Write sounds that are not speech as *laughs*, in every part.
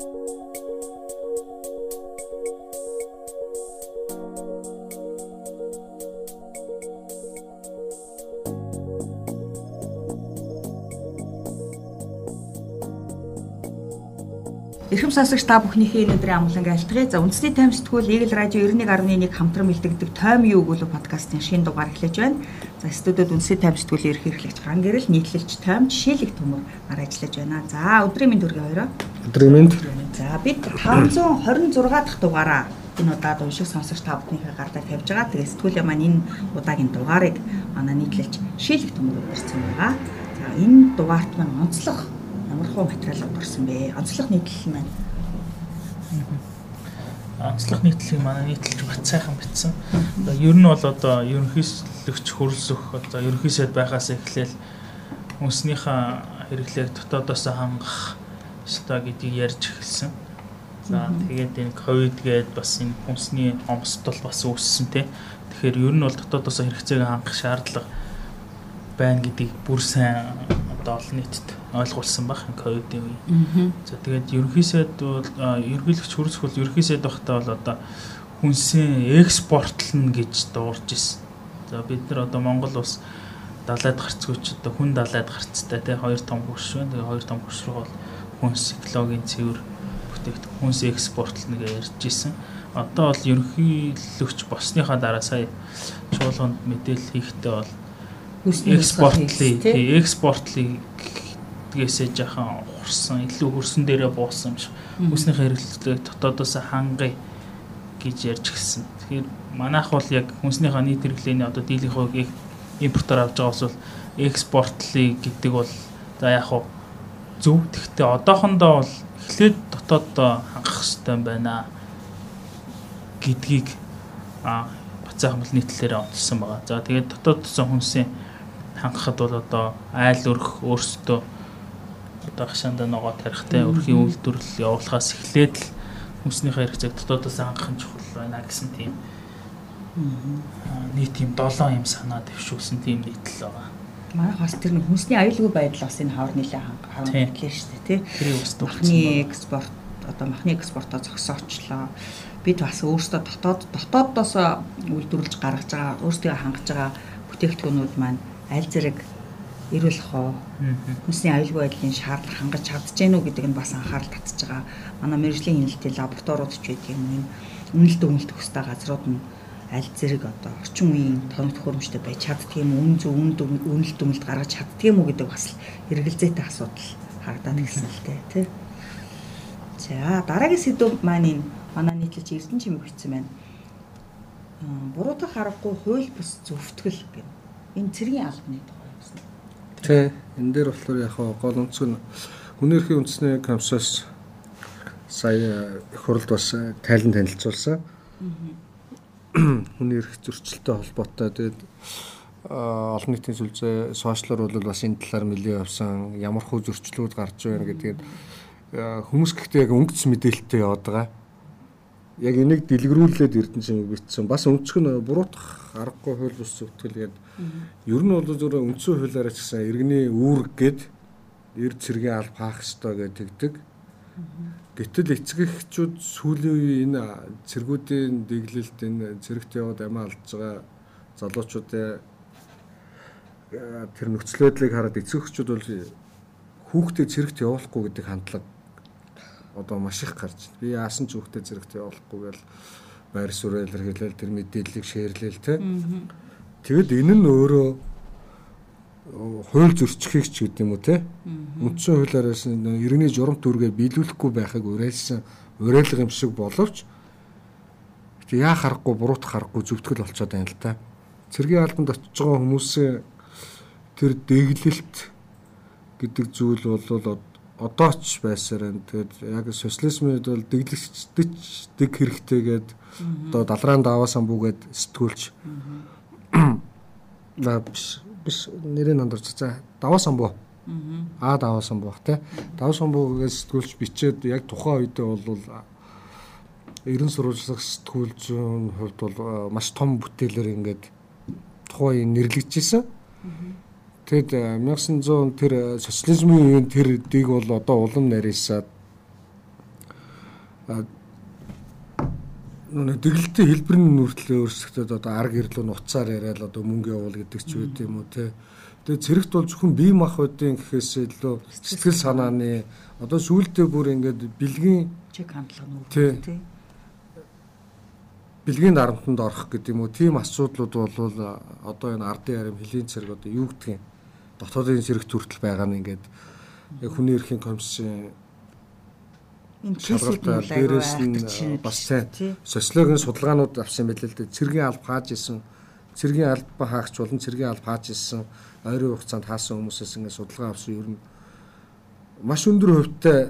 Эрхэм сонсогч та бүхнийхээ өнөөдрийн амглан айлтгая. За үндэсний тайм сэтгүүл Eagle Radio 91.1 хамтран бэлтгэдэг Тойм юу өгүүлэг подкастын шинэ дугаар эхлэж байна. За студиуд үндэсний тайм сэтгүүлийн ерхий эрхлэгч Фран Гэрэл нийтлэлч Тойм жишээлэг төмөр нар ажиллаж байна. За өдрийн мэнд хүргэе хоёроо. Өдрийн мэнд. За бид 526 дахь дугаараа энэ удаад уншиг сонсогч та бүхнийхээ гартаа тавьж байгаа. Тэгээ сэтгүүлийн маань энэ удаагийн дугаарыг манай нийтлэлч жишээлэг төмөр өгсөн байгаа. За энэ дугаарт маань онцлог ямархуу материал орсон бэ? Онцлог нийтлэл маань. Онцлог нийтлэлийг манай нийтлэлч бат сайхан бичсэн. Одоо ер нь бол одоо ерөнхийслөгч хөрөлсөх одоо ерөнхийсэд байхаас эхлээл хүнснийхээ хэрэглээг дотоодоос хангах ёстой гэдгийг ярьж эхэлсэн. За тэгээд энэ ковид гээд бас энэ хүнсний хомсдол бас үүссэн тий. Тэгэхээр ер нь бол дотоодоос хэрэгцээг хангах шаардлага байна гэдгийг бүр сайн одоо олон нийтэд ойлгуулсан баг ковидын үе. За тэгээд ерөнхийсэд бол ерөнхийлөгч хөрсөх бол ерөнхийсэд багтаа бол одоо хүнсээ экспортлно гэж дуурж ирсэн. За бид нар одоо Монгол улс далайд гарцгүйч одоо хүн далайд гарцтай тий хоёр том хөрш байна. Тэгээ хоёр том хөрш рүү бол хүнс экологийн цэвэр бүтээгт хүнс экспортлно гэж ярьж ирсэн. Одоо бол ерөнхийлөгч босныхаа дараа сая чуулганд мэдээлэл хийхдээ бол экспортлыг экспортлыг гэсээ жахан хурсан илүү хөрсөн дээрээ буусан юм шиг хүснийхээ хэрэглэлийг дотоодоос хангая гэж ярьж гисэн. Тэгэхээр манайх бол яг хүнснийхээ нийт хэрэглээний одоо дийлэнх хувийг импортоор авч байгаа бол экспортлыг гэдэг бол за яг хуу зөв. Гэхдээ одоохондоо бол эхлээд дотооддоо хангах хэрэгтэй байна гэдгийг а бацаахан бол нийтлэлээр онцлсан байгаа. За тэгээд дотооддоо хүнсийн хангахад бол одоо айл өрх өөрсдөө одоо хашаанда ногоо тарихтай өрхийн үйлдвэрлэл явуулахаас эхлээд л хүнснийхээ хэрэгцээг дотоодоос хангах нь чухал байна гэсэн тийм нийт тийм 7 юм санаа дэвшүүлсэн тийм нийтлэл байгаа. Манай бас тэр нэг хүнсний аюулгүй байдал бас энэ хавар нэлээ хангах шүү дээ тий. Тэр бас махны экспорт одоо махны экспортоо зогсоочлоо. Бид бас өөрсдөө дотоод дотооддоос үйлдвэрлэж гаргаж байгаа өөрсдөө хангаж байгаа бүтээгдэхүүнүүд маань аль зэрэг эрүүл хоо хүнсний аюулгүй байдлын шаардлага хангаж гэнэ үү гэдэг нь бас анхаарал татж байгаа. Манай мэрэгжлийн хяналтын лабораториуд ч байдаг юм үнэлт үнэлт өгстэй газрууд нь аль зэрэг одоо орчин үеийн тоног төхөөрөмжтэй байж чаддгийм үн зөв үнд үнэлт үнэлт гаргаж чаддгийм үү гэдэг бас эргэлзээтэй асуудал харагдана гэсэн л дээ тий. За дараагийн сэдв маань энэ манай нийтлэлч Эрдэнэ чимэг бичсэн байна. Буруудах аргагүй хууль бус зөвтгөл гэх энэ цэргийн албаны тухай юмсан. Тий. Энэ дээр болохоор яг гол онцг нь хүний эрхийн үндэсний комиссаас сая их хурлд бас тайлан танилцуулсан. Хүний эрх зөрчилтэй холбоотой. Тэгээд олон нийтийн сүлжээ сошиалор бол бас энэ талаар нэлээд явсан. Ямар хөө зөрчлүүд гарч байна гэдгээд хүмүүс гэхдээ яг өнгөц мэдээлэлтэй яваад байгаа. Яг энийг дэлгэрүүлээд эрдэнэ чимэг бичсэн. Бас өнцг нь буруутах аргагүй хууль бус зөвтгөл гээд ер нь бол зөвхөн үндсэн хуулиараа ч гэсэн иргэний үүрэг гээд эр цэргийн алба хаах ёстой гэж тэгдэг. Гэтэл эцэг эхчүүд сүүлийн энэ цэргүүдийн дэглэлд энэ цэрэгт яваад амиа алдж байгаа залуучуудын тэр нөхцөл байдлыг хараад эцэг эхчүүд бол хүүхдээ цэрэгт явуулахгүй гэдэг хандлага одоо маш их гарч байна. Би яасан ч хүүхдээ зэрэгт явуулахгүй гэл байр суурь илэрхийлэл тэр мэдээллийг шеэрлээл тэ. Тэгэд энэ нь өөрөө хууль зөрчихийг ч гэдэг юм уу те. Үндсэн хуулиараас иргэний журам төргээ биелүүлэхгүй байхыг уриалсан уриалга юм шиг боловч яа харахгүй буруутах харахгүй зөвтгөл болцоод байна л та. Цэргийн албанд очиж байгаа хүмүүсийн тэр дэглэлт гэдэг зүйл бол одоо ч байсаар байна. Тэгээд яг социализмд бол дэглэгчдэж дэг хэрэгтэйгээд одоо далраан даваасан бүгээд сэтгүүлч аа биш биш нэрийг нандурч за даваасан буу. Аа даваасан буу те. Даваасан буугээс сэтгүүлч бичээд яг тухайн үедээ бол ерөн сурвалжлах сэтгүүлчийн хувьд бол маш том бүтээлээр ингээд тухайн нэрлэгдэжсэн. Тэгэд 1900 тэр социализмын үеийн тэр дэг бол одоо улам нарийсаад нүг дэглэлтийн хэлбэрийн нүртлээ өөрсгөдөд одоо арга гэрлүү нуцаар яриад одоо мөнгө явуул гэдэг ч үгүй юм уу те. Тэгээ цэрэгт бол зөвхөн бие махбодын гэхээс илүү сэтгэл санааны одоо сүүлдээ бүр ингээд бэлгийн чиг хандлага нь Тий. тий. бэлгийн дарамтанд орох гэдэг юм уу тийм асуудлууд бол а, одоо энэ ардын харим хөлийн цэрэг одоо юу гэдгийг дотоодын цэрэгт хүртэл байгаа нь ингээд яг хүний эрхийн комиссын Энэ кейсүүд нь дээрээс нь бас сайн. социологийн судалгаанууд авсан байл л дээ цэргийн алба хааж исэн цэргийн алба хаагч болон цэргийн алба хааж исэн ойрын хугацаанд хаасан хүмүүсээс ингээд судалгаа авсан ер нь маш өндөр хувьтай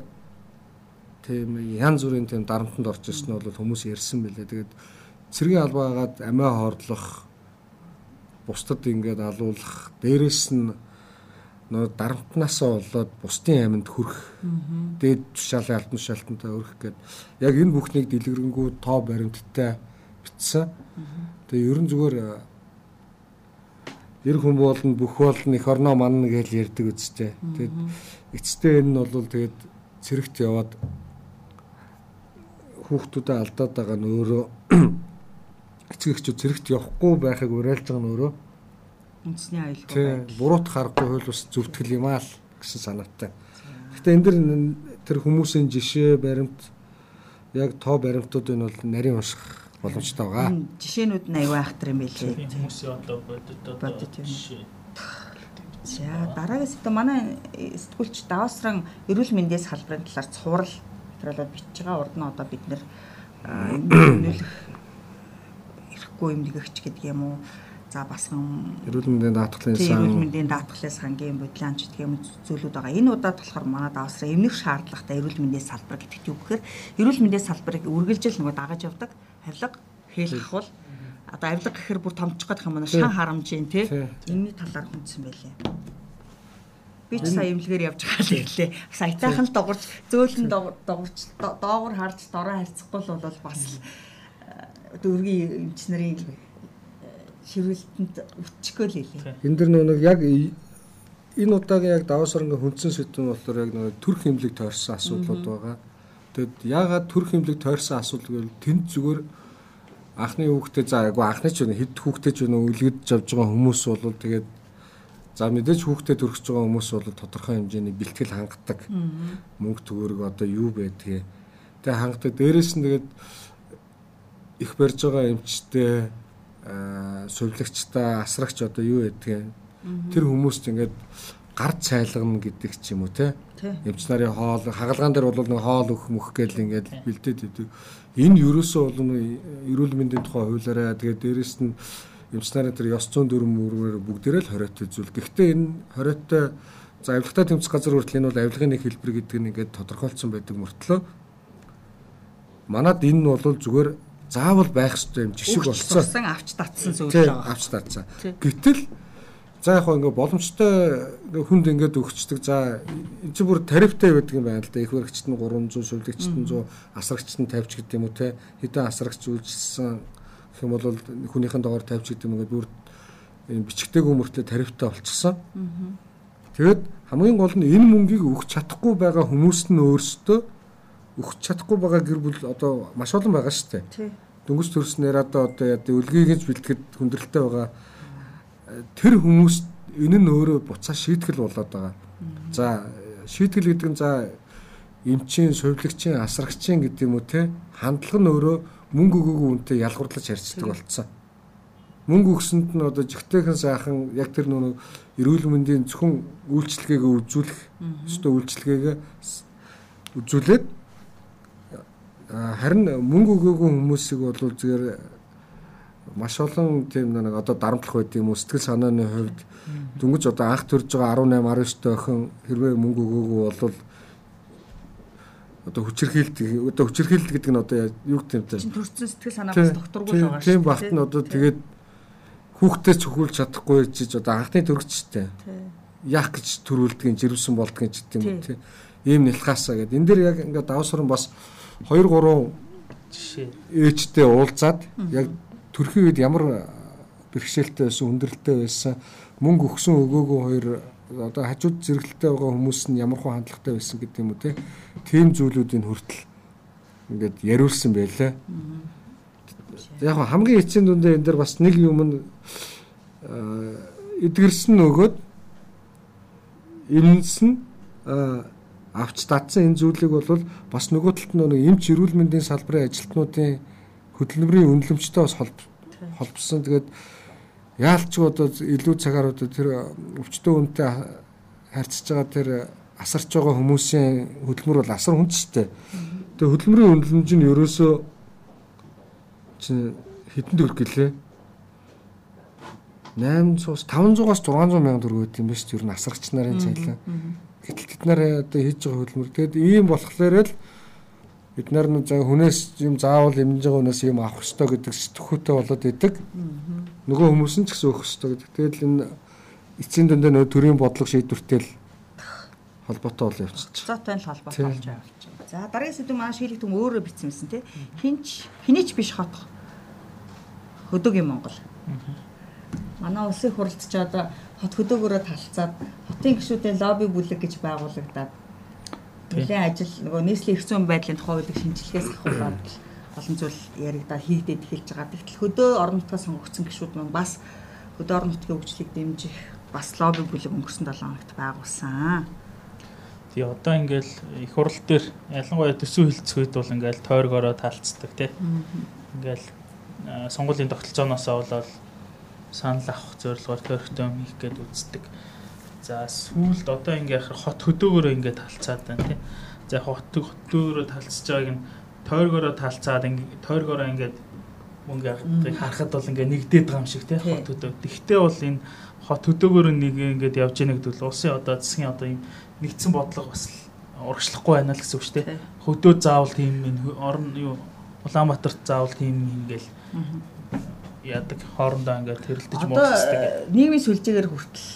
тийм янз бүрийн тийм дарамтанд орж ирсэн нь бол хүмүүс ярьсан байлээ. Тэгээд цэргийн албаагаад амиа хордлох бусдад ингээд алуулах дээрээс нь нөө дарамтнаасаа болоод бусдын аминд хүрэх. Дээд тушаалын алтан тушаалтантай өрөх гээд яг энэ бүхнийг дэлгэрэнгүй тоо баримттай бичсэн. Тэгээ ерөн зүгээр ер хүн болно бүх болно их орноо манна гэж ярьдаг үстэй. Тэгээд эцэстээ энэ нь бол тэгээд цэрэгт яваад хүүхдүүдэд алдаад байгаа нь өөрөө *coughs* эцэг эхчүүд цэрэгт явахгүй байхыг уриалж байгаа нь өөрөө үндэсний аюулгүй байдал. буруут харахгүй хөл ус зүвтгэл юм аа л гэсэн санаатай. Гэхдээ энэ дэр тэр хүмүүсийн жишээ баримт яг тоо баримтуудыг нь бол нарийн унших боломжтой байгаа. Энэ жишээнүүд нь аюу айхтар юм билээ. Тийм хүмүүсийн одоо бодит одоо жишээ. За дараагаас одоо манай сэтгүүлч даваасран эрүүл мэндийн салбарын талаар цуврал материалууд бичиж байгаа. Урд нь одоо бид нэр *coughs* нөлөх ирэхгүй юм нэгэгч гэдэг юм уу? За басхан Эрүүл мэндийн даатгалын тийм эрүүл сан мэндийн даатгалын сангийн бодлоомч гэх юм зүйлүүд байгаа. Энэ удаад болохоор манай даваасран эмнэх шаардлагатай эрүүл мэндийн салбар гэдэг юу гэхээр эрүүл мэндийн салбарыг үргэлжил нөгөө дагаж явдаг авилга, хэл ахвал одоо авилга гэхээр бүр томчих гэх юм байна. Шан харамжийн тий. Энэний талаар хүндсэн байлээ. Би ч сая имлэгээр явж байгаа л ирлээ. Саятайхан л догорч зөөлөн догор- догорч до- доогор харж дороо харьцахгүй л бол бас л э, дөргийн эмч нарын ширүүлтэнд өчгөө л илээ. энэ дэр нөгөө яг энэ удаагийн яг даваас оронгийн хүндсэн сэдв нь болохоор яг нөгөө төрх хэмлэг тойрсон асуудлууд байгаа. Тэгэд яагаад төрх хэмлэг тойрсон асуудал гэвэл тэнд зүгээр анхны хүүхдээ за айгу анхны ч үнэ хэд хүүхдээ ч үнэ үлгэдэж авж байгаа хүмүүс бол тэгээд за мэдээж хүүхдээ төрөж байгаа хүмүүс бол тодорхой хэмжээний бэлтгэл хангадаг. Мөнгө төгөөрөг одоо юу байдгийг тэг хангадаг. Дээрээс нь тэгээд их барьж байгаа эмчтэй сувлагчтай асрагч одоо юу байдгийг тэр хүмүүст ингээд гар цайлгана гэдэг ч юм уу те эмч нарын хоол хагалгаан дээр бол нэг хоол өгөх мөх гэл ингээд бэлдээд идэв. Энэ ерөөсөө бол эрүүл мэндийн тухай хуулиараа. Тэгээд дээрэс нь эмч нарын тэр ёс зүйн дүрм мөрөөр бүгдээрээ л хориотой зүйл. Гэхдээ энэ хориотой за авилгатай тэмцэх газар хүртэл энэ бол авилгын нэг хэлбэр гэдэг нь ингээд тодорхойлцсон байдаг мөртлөө. Манад энэ нь бол зүгээр заавал байх ёстой юм жишг Өгч болцсон. сурсан авч татсан зүйл байгаа. авч таацсан. Тий. Гэтэл за яг ингээ боломжтой хүнд ингээд өгчдөг. За энэ чинь бүр тарифтай байдаг юм байна л да. Их баригчт нь 300, сувлагчт нь 100, асрагчт нь 50 ч гэдэг юм уу те. Хэдэн асрагч үйлчилсэн гэх юм бол хүнийхэн доогоор 50 ч гэдэг юм ингээд бүр энэ бичгтэйг өмөртлөө тарифтай болчихсон. Тэгэд хамгийн гол нь энэ мөнгийг өгч чадахгүй байгаа хүмүүс нь өөрсдөө өгч чадахгүй байгаа гэр бүл одоо маш олон байгаа шүү дээ Тий. Дөнгөж төрснээр одоо одоо яа үлгийг нь бэлтгэхэд хүндрэлтэй байгаа тэр хүмүүс энэ нь өөрөө буцаа шийтгэл болоод байгаа. За шийтгэл гэдэг нь за эмчийн, сувилагчийн, асрагчийн гэдэг юм уу те хандлага нь өөрөө мөнгө өгөөгүй үнтэй ялгуурлаж харьцдаг болцсон. Мөнгө өгсөнд нь одоо жигтэйхэн сайхан яг тэр нөгөө эрүүл мэндийн зөвхөн үйлчлэгээ үзүүлэх өстой үйлчлэгээ үзүүлээд харин мөнгө өгөөгүй хүмүүсийг бол зүгээр маш олон тийм нэг одоо дарамтлах байд юм уу? Сэтгэл санааны хувьд дөнгөж одоо анх төрж байгаа 18 19 охин хэрвээ мөнгө өгөөгүй бол одоо хүчирхийлт одоо хүчирхийлт гэдэг нь одоо юу гэдэг юм те? Төрсөн сэтгэл санаа бас докторгүй л байгаа тийм багт нь одоо тэгээд хүүхдээ цохиулж чадахгүй чиж одоо анхны төрөгчтэй яах гэж төрүүлдгийг жирэмсэн болдгийг ч гэдэг юм тийм ийм нэлхаасаа гэдэг энэ дэр яг ингээд давсран бас 2 3 жишээ. ээжтэй уулзаад яг төрхийн үед ямар бэрхшээлтэй байсан хүндрэлтэй байсан мөнгө өгсөн өгөөгүй хоёр одоо хажууд зэрэглэлтэй байгаа хүмүүс нь ямар хөө хандлагатай байсан гэдэг юм уу те? Тийм зүйлүүдийн хүртэл ингээд яриулсан байлаа. Яг нь хамгийн эцсийн дүндээ энэ дэр бас нэг юм нь эдгэрсэн нөгөөд эмнсэн авч татсан энэ зүйлийг бол бас нөгөө талд нэг эмч эрүүл мэндийн салбарын ажилтнуудын хөдөлмөрийн үнэлэмжтэй бас холбосон. Тэгээд яалч одоо илүү цагаар одоо тэр өвчтөө үнэтэй харьцаж байгаа тэр асарч байгаа хүмүүсийн хөдөлмөр бол асар хүндтэй. Тэгээ хөдөлмөрийн үнэлэмж нь ерөөсөө чинь хэдэн төгрөг гэлээ? 800-аас 500-аас 600 мянган төгрөг өгд юм ба шүү дээ. Ер нь асаргч нарын цайлаа. Гэтэл тэд нар одоо хийж байгаа хөдөлмөр. Тэгэд ийм болохоор л бид нар нэг заа хүнээс юм заавал эмнэж байгаа хүнээс юм авах ёстой гэдэг сэтгхүүтэй болоод идэг. Нөгөө хүмүүс нь ч гэсэн өгөх ёстой гэдэг. Тэгэл энэ эцсийн дүндээ нөгөө төрийн бодлого шийдвэртэй л холбоотой бол явчихчих. Зоотой л холбоотой болж явчихсан. За дараагийн сэдв шийдэх түм өөрөө бичсэн тий. Хинч хинээч биш хот хөдөөгийн Монгол. Манай улсын хуралдч одоо хот хөдөөгөөрөө талцаад хотын гишүүдийн лобби бүлэг гэж байгуулагдаад нэлээд ажил нөгөө нийслэлийн их зүйн байдлын тухай хуулийг шинжилгээс ахуулаад *clears throat* олон зүйл яригдаад хийгдээд эхэлж байгаа. Тэгтэл хөдөө орон нутгаа сонгогдсон гишүүд маань бас хөдөө орон нутгийн хөгжлийг дэмжих бас лобби бүлэг өнгөрсөн 7 хоногт байгуулсан. Тий одоо ингээл их хурал дээр ялангуяа төсөв хилцэх үед бол ингээл тойргороо таалцдаг тий. Ингээл сонгуулийн тогтолцооноосоо болоод санал авах зорилгоор юм хийх гээд үздэг. За сүүлд одоо ингээ хот хөдөөгөөрөө ингээ талцаад байна тий. За хот хөдөөгөөрөө талцж байгааг нь тойргороо талцаад ингээ тойргороо ингээд мөнгө авахыг харахад бол ингээ нэгдээд байгаа юм шиг тий хот хөдөө. Тэгтээ бол энэ хот хөдөөгөөр нэг ингээд явж яах гэдэг бол улсын одоо засгийн одоо юм нэгдсэн бодлого бас урагшлахгүй байна л гэсэн үг шүү дээ. Хөдөө заавал тийм юм орон юу Улаанбаатарт заавал тийм ингээл яадаг хоорондоо ингээд хэрэлдэж мууддаг. Нийгмийн сүлжээгээр хүртэл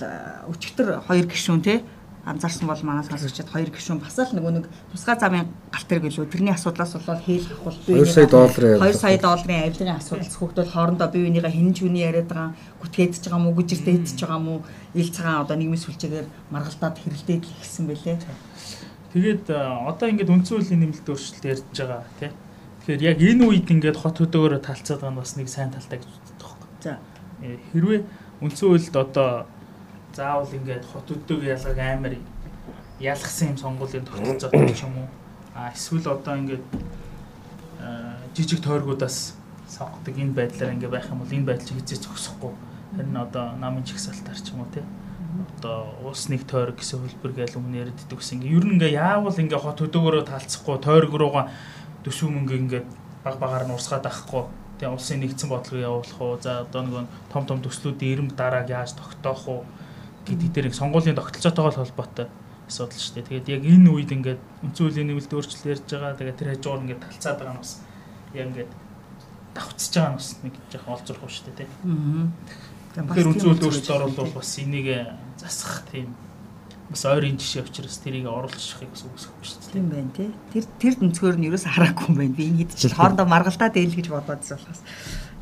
өчигдөр хоёр гишүүн тий анзаарсан бол манай сонсогчдод хоёр гишүүн бас л нөгөө нэг тусгай замын галт тэрэг гэлөө тэрний асуудлаас болоод хээл авах бие 2 сая долларын 2 сая долларын авилгын асуудал хүүхдүүд хоорондоо бие бинийгээ хинж үний яриад байгаа гүтгэдэж байгаа мó гүжиртэй идэж байгаа мó ил цагаан одоо нийгмийн сүлжээгээр маргалдаад хэрэлдээд л гисэн бэлээ. Тэгээд одоо ингээд үндсэн хуулийн нэмэлт өөрчлөлт ярьж байгаа тий. Тэгэхээр яг энэ үед ингээд хот хөдөөгөөрөө талцаад байгаа нь бас нэг сайн талтай гэж үздэг байхгүй. За. Э, хэрвээ үндсэн хуульд одоо заавал ингээд хот өдөг ялгаг амар ялгсан юм сонгуулийн тогтолцоотой ч юм уу? А эсвэл одоо ингээд жижиг тойргуудаас сонгодог энэ байдлаар ингээд байх юм бол энэ байдал хизээ зогсохгүй. Харин одоо намын чигсалтаар ч юм уу тий одоо уус нэг тойрог гэсэн хөлбөр гээл өмнө ярьддаг гэсэн. Ер нь ингээ яавал ингээ хот хөдөөгөөрөө таалцахгүй тойрог руугаа төсөв мөнгө ингээ баг багаар нь урсгаад авахгүй тэгээ улсын нэгдсэн бодлого явуулах уу за одоо нэг том том төслүүдийн ирэм дарааг яаж тогтоох уу гэдэг дээр их сонгуулийн тогтолцоотойгоо холбоотой асуудал шүү дээ. Тэгээд яг энэ үед ингээд хуулийн нэмэлт өөрчлөлт ярьж байгаа. Тэгээд тэр хажуугаар ингээд талцаад байгаа нь бас яг ингээд давцж байгаа нь бас нэг жоохон олзрох шүү дээ тий. Аа. Тэгэхээр хууль өөрчлөлт оруулах бас энийг засах тийм бас ойрын жишээ учраас тэрийг оруулахыг бас үгүйсэхгүй шүү дээ. Тийм байна тий. Тэр тэр өнцгөр нь ерөөс хараагүй юм байна. Би энэ хэд ч хоорондоо маргалдаад ээл гэж бодоод болохоос.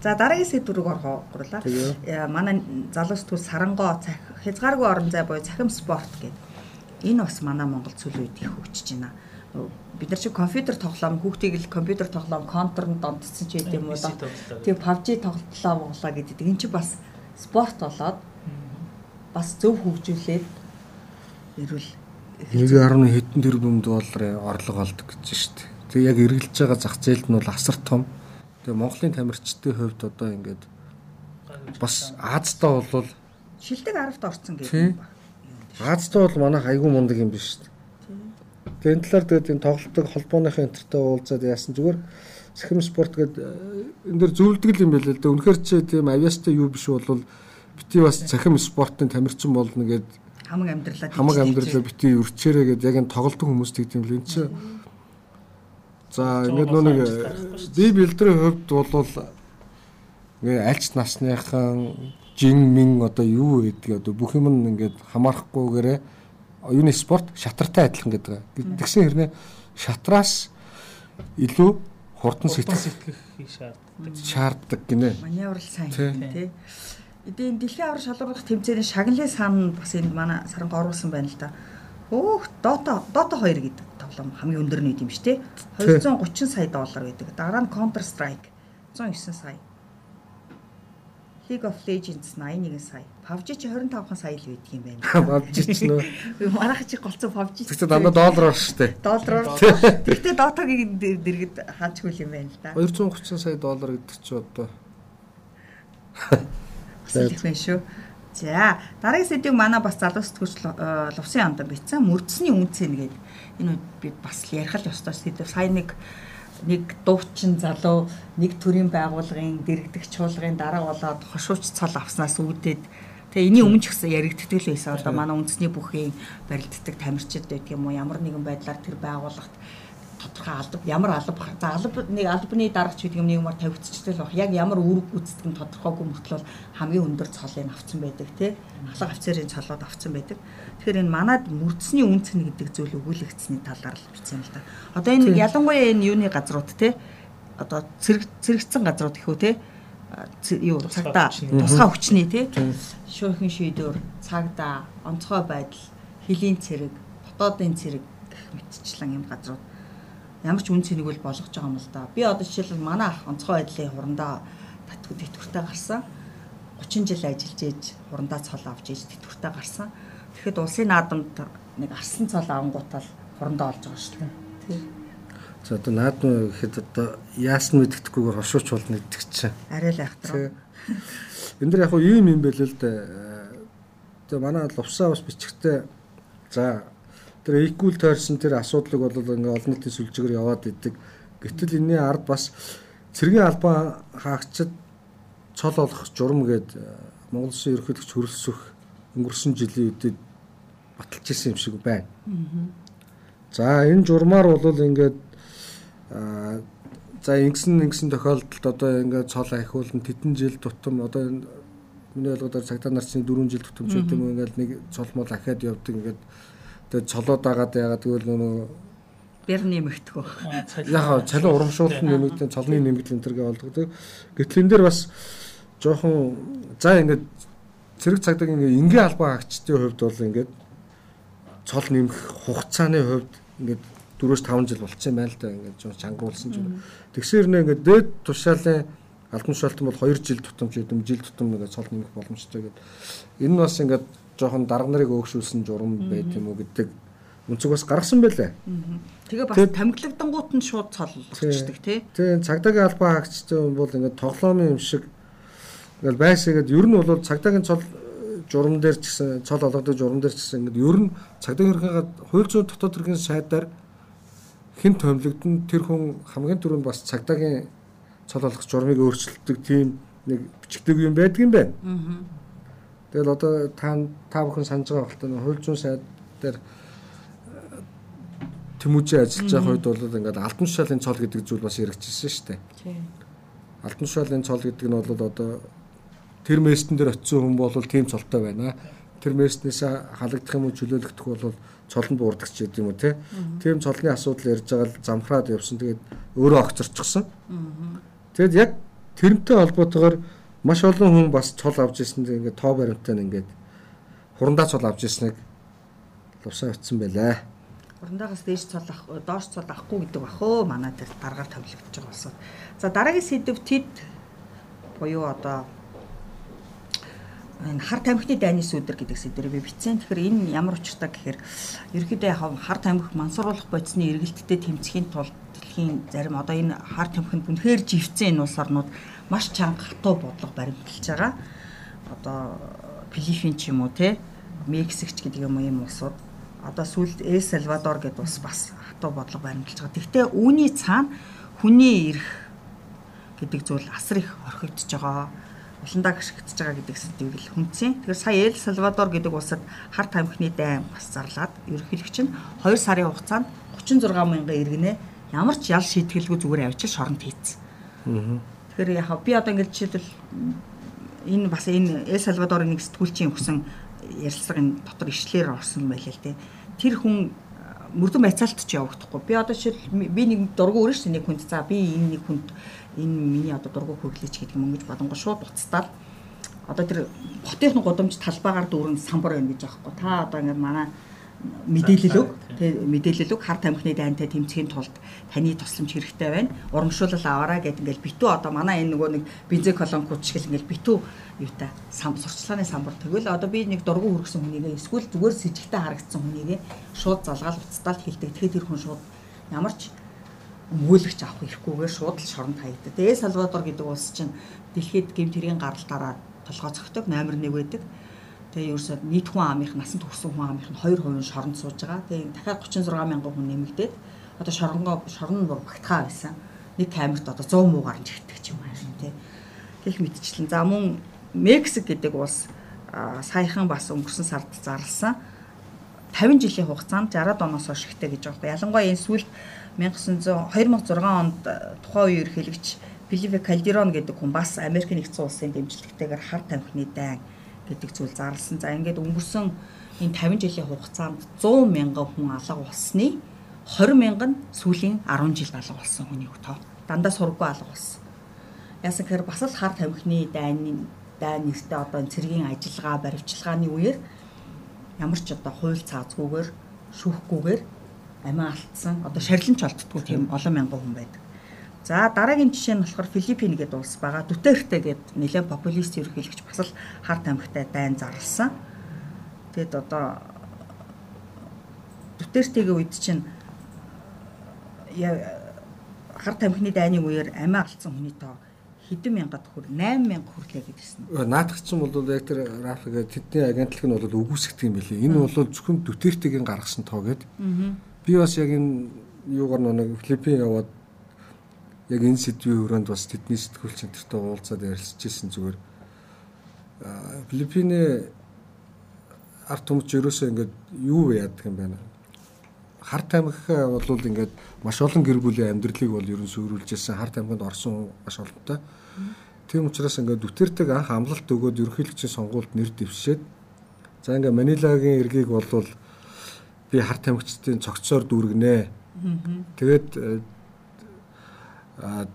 За дараагийн сэдв рүү орох гурлаа. Э, манай залуу сэтгүүл Сарангоо цах хязгааргүй орон зай буюу цахим спорт гэдэг. Энэ бас манай Монгол сүүлийн үед их хөгжиж байна. Бид нар чи компьютер тоглоом хүүхдийг л компьютер тоглоом контрнд донтсон ч гэдэм юм уу. Тийм PUBG тоглолоо болоо гэдэг. Энэ чи бас спорт болоод бас зөв хөгжүүлээд эрүүл 1.1 хэдэн тэрбум долларын орлого олдог гэж шүү дээ. Тэгээ яг эргэлж байгаа зах зээлд нь бол асар том. Тэгээ Монголын тамирчдын хувьд одоо ингээд бас Аазтаа бол шилдэг 10-т орсон гэдэг юм байна. Аазтаа бол манайх айгүй мундаг юм биш үү? Тэгээ энэ талаар тэгээд энэ тоглолтыг холбооныхын энтертэй уулзаад яасан зүгээр Сахим спорт гэдэг энэ дэр зөвлөдөг юм байлаа л да. Үнэхээр чи тийм авиастай юу биш бол бити бас цахим спортын тамирчин болно гэд хамаг амьдралаа хамаг амьдралаа бити өрчээрээ гэд яг энэ тоглолтын хүмүүс тэгдэм л энэ чи За ингээд нөө нэг би бэлдрийн хувьд бол ингээ альч насныхан жин мин одоо юу гэдэг одоо бүх юм ингээд хамаарахгүйгээрээ юуны спорт шатартай адилхан гэдэг. Тэгсэн хэрнээ шатраас илүү хурдан сэтгэх шаарддаг. Шаарддаг гинэ. Маневрал сайн тий. Эдийн дэлхийн аврал шалралт тэмцээний шагналын сан бас энд манай саранг оруулсан байна л да. Өөх доото доото 2 гэдэг тоглоом хамгийн өндөр нь юм шүү дээ. 230 сая доллар гэдэг. Дараа нь Counter Strike 109 сая. League of Legends 81 сая. PUBG чи 25 сая л байдаг юм байна. *laughs* PUBG ч нөө. Манайх чи голцоо PUBG. Тэгтээ дандаа доллараар шүү дээ. Доллараар. Тэгтээ Dota-гийн дэргэд хаачгүй юм байна л да. 230 сая доллар гэдэг чи одоо *laughs* Хэлэх байх шүү. За дараагийн сэдвийг манай бас залуу сэтгүүлч Лувсын амдан бичсэн мөрдсөний үнцэн гэдэг энэ би бас ярих л ёстой сэдв. Сая нэг нэг дуучин залуу нэг төрлийн байгууллагын дэрэгдэх чуулгын дараа болоод хошууч цол авснаас үүдээд Тэгээ энэний өмнө ч гэсэн яригддаг л байсан. Одоо манай үндэсний бүхийн барилддаг тамирчид байдаг юм уу? Ямар нэгэн байдлаар тэр байгууллагт тодорхой алба ямар алба за алба нэг албаны даргач гэдэг юм нэг юмар тавигдчихтэй л баг яг ямар үүрэг гүйцэтгэх нь тодорхойгүй мөртлөө хамгийн өндөр цолыг авцсан байдаг тий. Халах офицерын цолоод авцсан байдаг. Тэгэхээр энэ манад мөрдсөний үнцэн гэдэг зүйл өгүүлэгдсэний талаар л бичсэн юм л да. Одоо энэ ялангуяа энэ юуны газрууд тий? Одоо цэрэг цэрэгцэн газрууд гэхүү тий? Юу цагдаа тусгай хүчний тий? Шүүхэн шийдвэр цагдаа онцгой байдал хөлийн цэрэг дотоодын цэрэг гэх мэтчлэн юм газрууд ямар ч үн цэнийг бол болгож байгаа юм л да. Би одоо жишээлбэл манай ах онцгой байдлын хурандаа татгуу тэтгэвртэй гарсан. 30 жил ажиллаж ээж хурандаа цол авч ээж тэтгэвртэй гарсан. Тэгэхэд улсын наадамд нэг арсан цол авангуутал хурандаа олж байгаа шүү дээ. Тийм. За одоо наадам гэхэд одоо яасан мэддэхгүйгээр хошууч болно гэдэг чинь. Арай л айхтраа. Энд дэр яг юм юм байл л да. Тэгээ манай лувсаа бас бичгтээ за тэр equal тойрсон тэр асуудлыг бол ингээ олон нийтийн сүлжээгээр яваад идэг. Гэтэл энэний ард бас цэргийн албан хаагчид цол олох журам гээд э, Монгол Улсын ерөнхийлөгч хөрөлсөх өнгөрсөн жилийн үедээ баталж ирсэн юм шиг байна. За энэ журмаар бол ингээд за ингэсэн ингэсэн тохиолдолд одоо ингээд цол ахиулна тедэн жил тутам одоо миний ойлгодоор цагтаа нарчны 4 жил тутам ч гэдэг юм ингээд нэг цол мол ахиад явдаг ингээд Тэгээд цолоод агаад ягаад гэвэл нөгөө бэр нэмэгдэхөө. Яг цалин урамшуулалт нэмэгдэн цолны нэмэгдэл энэ төргээ болдог. Гэтэл энэ дээр бас жоохон за ингээд цэрэг цагдаа ингээд энгийн албан агчдын хувьд бол ингээд цол нэмэх хугацааны хувьд ингээд 4-5 жил болчихсон байна л да ингээд жоо чангуулсан ч юм. Тэгсээр нэ ингээд дээд тушаалын албан тушаалтан бол 2 жил тутамж гэдэг жил тутам ингээд цол нэмэх боломжтой гэдэг. Энэ бас ингээд жоохон дарга нарыг өөгшүүлсэн журам байт юм уу гэдэг өнцөг бас гаргасан байлаа. Тэгээ бас тамхилагдангууд нь шууд цол болчихдаг тий. Тэгээ цагдаагийн албаа хаагчтай бол ингээд тоглоомын юм шиг ингээд байсагээд ер нь бол цагдаагийн цол журам дээр ч гэсэн цол олгодог журам дээр ч гэсэн ингээд ер нь цагдаагийн хэрхээгээд хууль зүйн дотоод хэргийн сайдаар хэн томилогдсон тэр хүн хамгийн түрүүнд бас цагдаагийн цол олгох журмыг өөрчилдөг тийм нэг бичгдэг юм байдаг юм байна. Аа Тэгэл одоо та та бүхэн санаж байгаа хэлтэй хууль зүйн сайд дээр тэмүүжээ ажиллаж байгаа үед бол ингээд алтан тушаалын цол гэдэг зүйл бас яригдчихсэн шүү дээ. Тийм. Алтан тушаалын цол гэдэг нь бол одоо тэр местэн дээр очисон хүн бол тийм цолтой байна. Тэр местнээс халагдах юм уу чөлөөлөгдөх бол цолонд буурдагч гэдэг юм уу те. Тийм цолны асуудал ярьж байгаа л замхраад явсан. Тэгээд өөрөө огцорчихсон. Тэгэд яг тэрнтэй холбоотойгоор маш олон хүн бас цол авч ирсэн ингээд тоо баримтаа ингээд хурандаа цол авч ирснийг лувсаа утсан байлаа. Хурандаагаас дээш цол ах доош цол авахгүй гэдэг бах өө манай тэр даргаар тавилагдчих байгаа болсон. За дараагийн сэдв тэд буюу одоо энэ хар тамхины дайны сүдэр гэдэг сэдвээр би бичсэн. Тэгэхээр энэ ямар учиртай гэхээр ерөөдөө яг хар тамхи мансууруулах бодисны эргэлттэй тэмцэхийн тулд дэлхийн зарим одоо энэ хар тамхинд үнэхээр живцэн энэ улс орнууд маш чанга хатуу бодлого баримталж байгаа. Одоо Филиппин ч юм уу те Мексикч гэдэг юм ийм улсууд одоо сүүлд Эл Сальвадор гэдээ бас бас хатуу бодлого баримталж байгаа. Гэхдээ үүний цаана хүний эрх гэдэг зүйл асар их орхигдож байгаа уландаа гიშгдэж байгаа гэдэг сэдвийг л хүнцэн. Тэгэхээр сая Эл Сальвадор гэдэг улсад хар тамхины дайн бас зарлаад ерөнхийлөгч нь 2 сарын хугацаанд 36 мянган иргэнэ ямар ч ял шийтгэлгүй зүгээр авчир шоронд хийцэн. Аа. Тэгэхээр яг би одоо ингэж жишээлбэл энэ бас энэ Эл Сальвадорын нэг сэтгүүлчийн өгсөн ярилцлагын дотор ишлэлээр орсон байлээ л дээ. Тэр хүн мөрдөн байцаалт ч явагдахгүй. Би одоо жишээл би нэг дургу өрнө шүү нэг хүнд. За би энэ нэг хүнд энэ миний одоо дургу хөглөөч гэдэг юм ингэж бодонгоо шууд уцтаад одоо тэр хотын гудамж талбайгаар дүүрэн самбар байна гэж аахгүй. Та одоо ингэ манай мэдээлэл өг. Мэдээлэл өг хар тамхины дайнтай тэмцэхийн тулд таны тусламж хэрэгтэй байна. Урамшуулал аваараа гэд ингээл битүү одоо манай энэ нөгөө нэг бензин колонкууд шиг ингээл битүү юутай сам сурчлагын самбар тэгвэл одоо би нэг дургу хүргэсэн хүнийгээ эсвэл зүгээр с ิจ гтэй харагдсан хүнийгээ шууд залгаал уцтаал хэлдэг. Тэгэхээр тэр хүн шууд ямар ч өмгөөлөгч авах хэрэггүйгээр шууд л шоронд хаягдаг. Тэгээ Салвадор гэдэг улс чинь дэлхийд гэмт хэргийн гаралтаараа толгой цогтөг номер 1 байдаг. Тэгээ ерөөсөө нийт хүн амынх насан турсан хүн амынх нь 2% шоронд сууж байгаа. Тэгээ дахиад 36 мянган хүн нэмэгдээд одоо шоронгоо шорон нь багтгаа байсан. Нэг камерт одоо 100 муу гарч ирдэг ч юм аа тий. Гэх мэтчлэн. За мөн Мексик гэдэг улс саяхан бас өнгөрсөн сард зарласан 50 жилийн хугацаанд 60 оноос хойш ихтэй гэж байгаа. Ялангуяа энэ сүүлд 1900 2006 онд тухайн үеийн ерөнхийлөгч Филиппе Кальдерон гэдэг хүн бас Америк нэгдсэн улсын дэмжлэгтэйгээр хар тамхины дайн гэдэг зүйл зарласан. За ингээд өнгөрсөн энэ 50 жилийн хугацаанд 100 мянган хүн алга болсны 20 мянган сүүлийн 10 жил алга болсон хүний тоо. Дандаа сургуу алга болсон. Яасан гэхээр бас л хар тамхины дайны дайн нэртэй одоо цэргийн ажиллагаа баривчилгааны үеэр ямар ч одоо хууль цаазгүйгээр шүүхгүйгээр амиа алдсан одоо шарилж олддгүй тийм олон мянган хүн байдаг. За дараагийн жишээ нь болохоор Филиппин гэдэг улс байгаа. Дүтэртэ гэдэг нэлээд популист ерөнхийлөгч бас л хар тамхитай дайн зарласан. Тэгэд одоо Дүтэртэгийн үед чинь хар тамхины дайны үеэр амиа алдсан хүний тоо хэдэн мянгад хүр 8 мянга хүрлээ гэдсэн. Наадах чинь бол яг тэр рафига тэдний агентлаг нь бол үгүйсгдэг юм билий. Энэ бол зөвхөн Дүтэртэгийн гаргасан тоо гэдэг. Би бас яг энэ юугаар нэг Филиппин яваад яг энэ сэдвийн өрөөнд бас тэдний сэтгүүл центртэй уулзаад ярилцж ирсэн зүгээр Филиппиний арт түмч ерөөсөө ингээд юу яадаг юм байна. Хар тамхи бол ингээд маш олон гэр бүлийн амьдралыг бол ерөн сүрүүлж ирсэн. Хар тамхинд орсон маш олонтой. Тийм учраас ингээд Дүтертэг анх амлалт өгөөд ерөнхийлөгчийн сонгуульд нэр дэвшээд за ингээд Манилагийн иргээг болвол би хар тамхичдын цогцоор дүүргэнэ. Тэгээд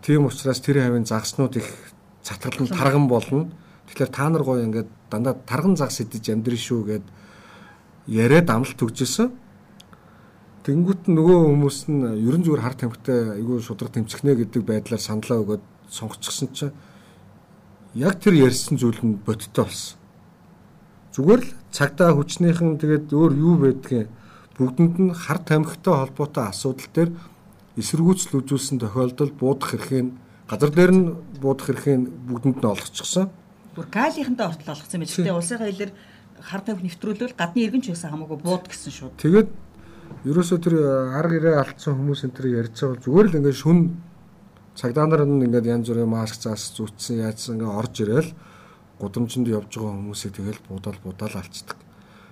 тийм учраас тэр хавийн загснууд их цатгалан тарган болно. Тэгэхээр та нар гоё ингээд дандаа тарган загс идэж амьдрын шүү гэд яриад амлалт өгчээсэн. Тэнгүүт нөгөө хүмүүс нь ерөн зүгээр хар тамхитай айгүй шудраг тэмцэхнэ гэдэг байдлаар саналаа өгөөд сонгочихсон чинь яг тэр ярьсан зүйл нь бодиттой болсон. Зүгээр л цагдаа хүчнийхэн тэгээд өөр юу байдгийг бүгдэнд нь хар тамхитай холбоотой асуудал дээр эсэргүүцэл үзүүлсэн тохиолдолд буудах эрхийн газар дээр нь буудах эрхийн бүгдэнд нь олгочихсон. Бүр гаалийнхантай ортол олгосон байж тээ улсынхаа хэлээр хар тамхи нэвтрүүлвэл гадны иргэн ч байсан хамаагүй бууд гэсэн шүү. Тэгээд ерөөсөө тэр арга ирээ алдсан хүмүүс энэ тэр ярьж байгаа зүгээр л ингээд шүн цагдаа нар нь ингээд янз бүрийн маск цаас зүтсэн яадсан ингээд орж ирээл гудамжинд явж байгаа хүмүүсээ тэгэл буудаал буудаал алцдаг.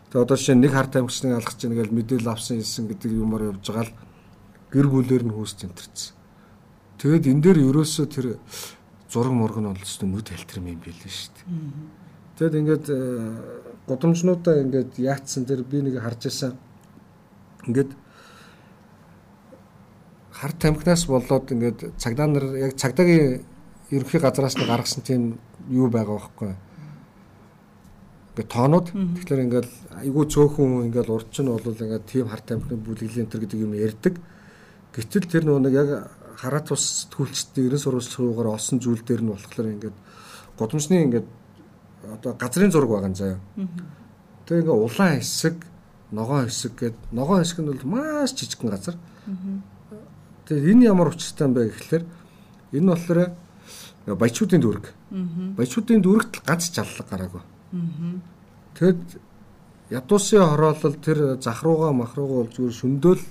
Тэгээ одоо жишээ нэг хар тамхичныг алгах чинь ингээл мэдээлэл авсан хэлсэн гэдэг юмар явж байгаа л гэр бүлээр нь хөөс центрцсэн. Тэгэд энэ дээр ерөөсөө тэр зураг мураг нь олсон нүд хэлтрэм юм билээ шүү дээ. Тэгэд ингээд э, гудамжнуудаа ингээд яатсан тэр би нэг харж байсан. Ингээд хар тамхинаас болоод ингээд цагдаа нар яг цагдаагийн ерөнхий газраас нь гаргасан тийм юу байгаа байхгүй. Ингээд тоонууд тэгэхээр ингээд айгүй цөөхөн ингээд урд чинь бол ингээд тийм хар тамхины бүлэглэн төр гэдэг юм ярьдаг. Гэтэл тэр нөгөө нэг яг хараат ус сэтгүүлчдийн ерэн сурвалжлагаар олсон зүйл дээр нь болохоор ингээд годамжны ингээд одоо газрын зураг байгаа юм заяа. Тэгээ ингээд улаан хэсэг, ногоон хэсэг гэд ногоон хэсэг нь бол маш жижигхэн газар. Тэгээ энэ ямар учиртай юм бэ гэхэлэр энэ болохоор баячуудын дүрэг. Баячуудын дүрэгт ганц жаллаг гараагүй. Тэгэд ядуусын хороолол тэр зах руугаа мах руугаа зүгээр шөндөөл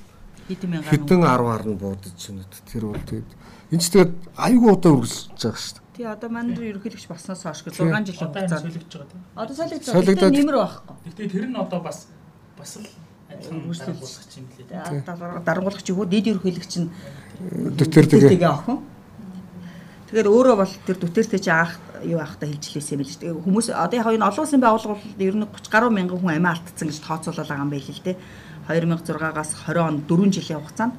хэдэн мянган хэдэн 10 харн буудаж байна. Тэр бол тэгээд энэ ч тэгээд айгүй удаа үргэлжлэж байгаа шүү дээ. Тий одоо манай ерөнхийлөгч баснаас хойш 6 жилийн хугацаанд солигдож байгаа тийм. Одоо солигдоод нэмэр байхгүй. Гэтэ тэр нь одоо бас бас л дарангуулах юм лээ. Дарангуулах чигүүд дид ерөнхийлөгч нь Дүтэр тэгээ охин. Тэгэхээр өөрөө бол тэр Дүтэртэй чи анх юу ахта хэлжлээсэн юм л дээ. Хүмүүс одоо яг энэ олон улсын байгууллага бол ер нь 30 гаруй мянган хүн амиа алдсан гэж тооцоолол байгаа юм байл л дээ. 2006-аас 20 он 4 жилийн хугацаанд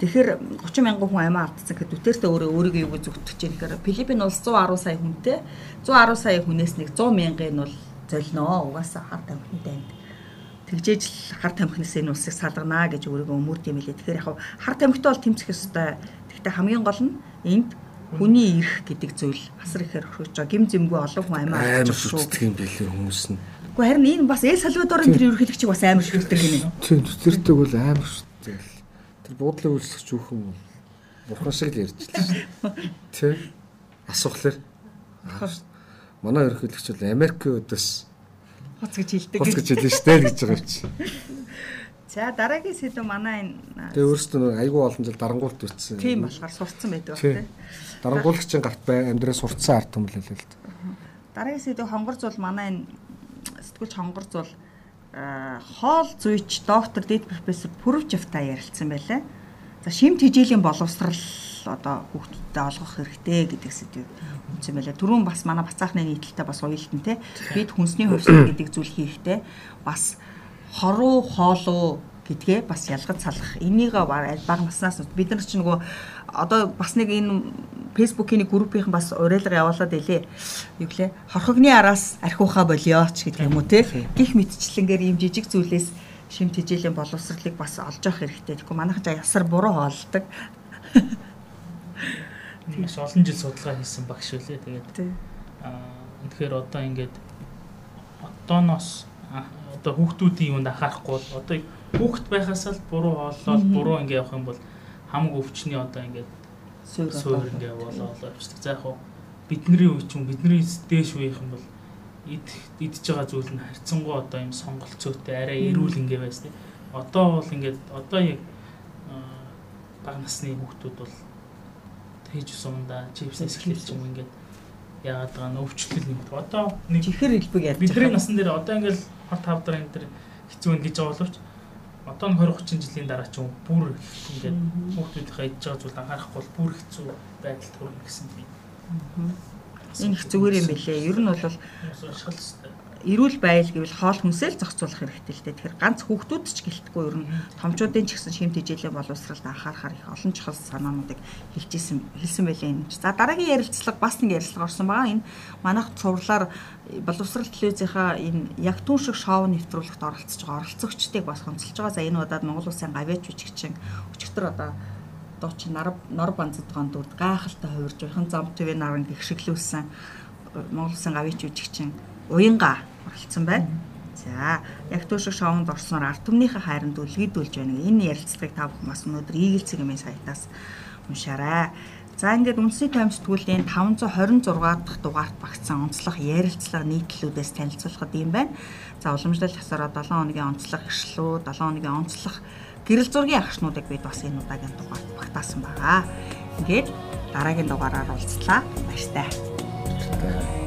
тэгэхээр 30 мянган хүн амиа алдсан гэхэд Дүтэртэ өөрөө өөрийгөө юу зүгтж чинь тэгэхээр Филиппин улс 110 сая хүнтэй 110 сая хүнээс нэг 100 мянган нь бол золноо угаасаа хар тамхины дайнд тэгжээж л хар тамхинаас энэ улсыг салганаа гэж өөрийгөө өмөрд юм лээ. Тэгэхээр яг хар тамхитай бол тэмцэх ёстой. Гэхдээ хамгийн гол нь энд хүний эрх гэдэг зүйл асар ихээр хөргөж байгаа. Гим зэмгүй олон хүн амиа амар шүтдэг юм билээ хүмүүс нь. Гэхдээ харин энэ бас Эл Салвадорын тэр ерөнхийлөгчийг бас амар шүтдэг гинэ. Тийм тэртэг бол амар шүтдэг. Тэр буудлын үйлчлэгч хүүхэн бол бурхан шиг л ярьж л шүү. Тэ асуухлаар манай ерөнхийлөгч бол Америкийн өдөөс Хоц гэж хэлдэг. хоц гэж хэлсэн шүү дээ гэж байгаа юм чи. *laughs* За дараагийн сэдв манай энэ Тэгээ өөрөөсөө нэг айгүй олон жил дарангуулт үтсэн. тийм болохоор сурцсан байдаг Тийм. тийм. Дарангуулагчийн гарт бай амьдраа сурцсан ард түмэл л л. Дараагийн сэдв хонгор зул манай энэ сэтгүүлч хонгор зул аа, хоол зүйч доктор дэд профессор Пүрвжавта ярилцсан байлаа. За шимт хижээлийн боловсрал одоо хүүхдүүдэд олгох хэрэгтэй гэдэг сэдвийг үнсэн байлаа. Түрүүн бас манай бацаахны нийтлэлтэй бас уялтан те бид хүнсний хувьсгал *coughs* гэдэг зүйл хийхдээ бас хоруу хоолоо гэдгээ бас ялгаж салах. Энийг баг наснаас бид нар ч нөгөө одоо бас нэг энэ фэйсбүүкийн нэг группийн бас уриалга явуулаад илээ. Юу гэлээ? Хорхогны араас архиуха болиоч гэдэг юм уу те. Гих мэдчлэнгээр ийм жижиг зүйлээс шимт хижээлийн боловсролыг бас олж авах хэрэгтэй. Тэгэхгүй манайхан ч ясар буруу хоолдог. *laughs* Маш олон жил судалгаа хийсэн багш үлээ. Тэгээд аа тэгэхээр одоо ингээд одооноос одоо хүүхдүүдийн юунд анхаарахгүй одоо хүүхд байхаас л буруу хооллол буруу ингээд явах юм бол хамаг өвчний одоо ингээд Суур ингээд болоо болоо явчихдаг. За яг хуу бидний үе ч юм бидний дээш үеийнх юм бол ид идж байгаа зүйл нь харьцангуй одоо юм сонголцоотой арай эрүүл ингээ байс тий. Одоо бол ингээд одоо яг бага насны хүүхдүүд бол хийж суунда чипсээс эхэлж юм ингээд яагаад байгаа нь өвчлөл нэмт. Одоо нэг чихэр хэлбэг ярьж бидний насан дээр одоо ингээд хот тавдар энэ төр хэцүү юм гэж байгаа боловч одоо нь 20 30 жилийн дараа ч юм бүр ингээд хүүхдүүдийнхээ идж байгаа зүйл анхаарахгүй бол бүр хэцүү байдалд хүрнэ гэсэн би. Энэ их зүгээр юм билээ. Ер нь бол хэвээр. Эрүүл байл гэвэл хоол хүнсэл зохицуулах хэрэгтэй л дээ. Тэгэхээр ганц хүүхдүүд ч гэлтгүй ер нь томчуудын ч гэсэн шимт хижээлийн боловсралд анхаарахаар их олон чухал санаануудыг хэлжсэн хэлсэн байлээ энэ. За дараагийн ярилцлага бас нэг ярилцлага орсон байгаа. Энэ манайх цувралаар боловсрал телевизийнхаа энэ яг түн шиг шоу нэвтрүүлэгт оролцож байгаа оролцогчдыг бас онцолж байгаа. За энэ удаад Монгол Улсын гавьяач үжигчин өчигдөр одоо чи нар нор банцдгаан дүрд гайхалтай хувирж байхын зам төв наран гихшиглүүлсэн Монгол Улсын гавьяач үжигчин уянга оролцсон байна. За, яг төшөө шоунд орсноор ард түмнийхээ хайранд үлгэдүүлж байна. Энэ ярилцлагыг та бүхэн бас өнөөдөр Eagle цэгийн сайтаас уншаарай. За ингээд үндэсний таймс сэтгүүлийн 526 дахь дугаарт багтсан онцлог ярилцлага нийтлэлүүдээс танилцуулахад юм байна. За уламжлал хасараа 7 хоногийн онцлог иршлүү, 7 хоногийн онцлог гэрэл зургийн агшнуудыг бид бас энэ удаагийн дугаарт багтаасан байгаа. Ингээд дараагийн дугаараар уулзлаа. Баяртай. Тэ.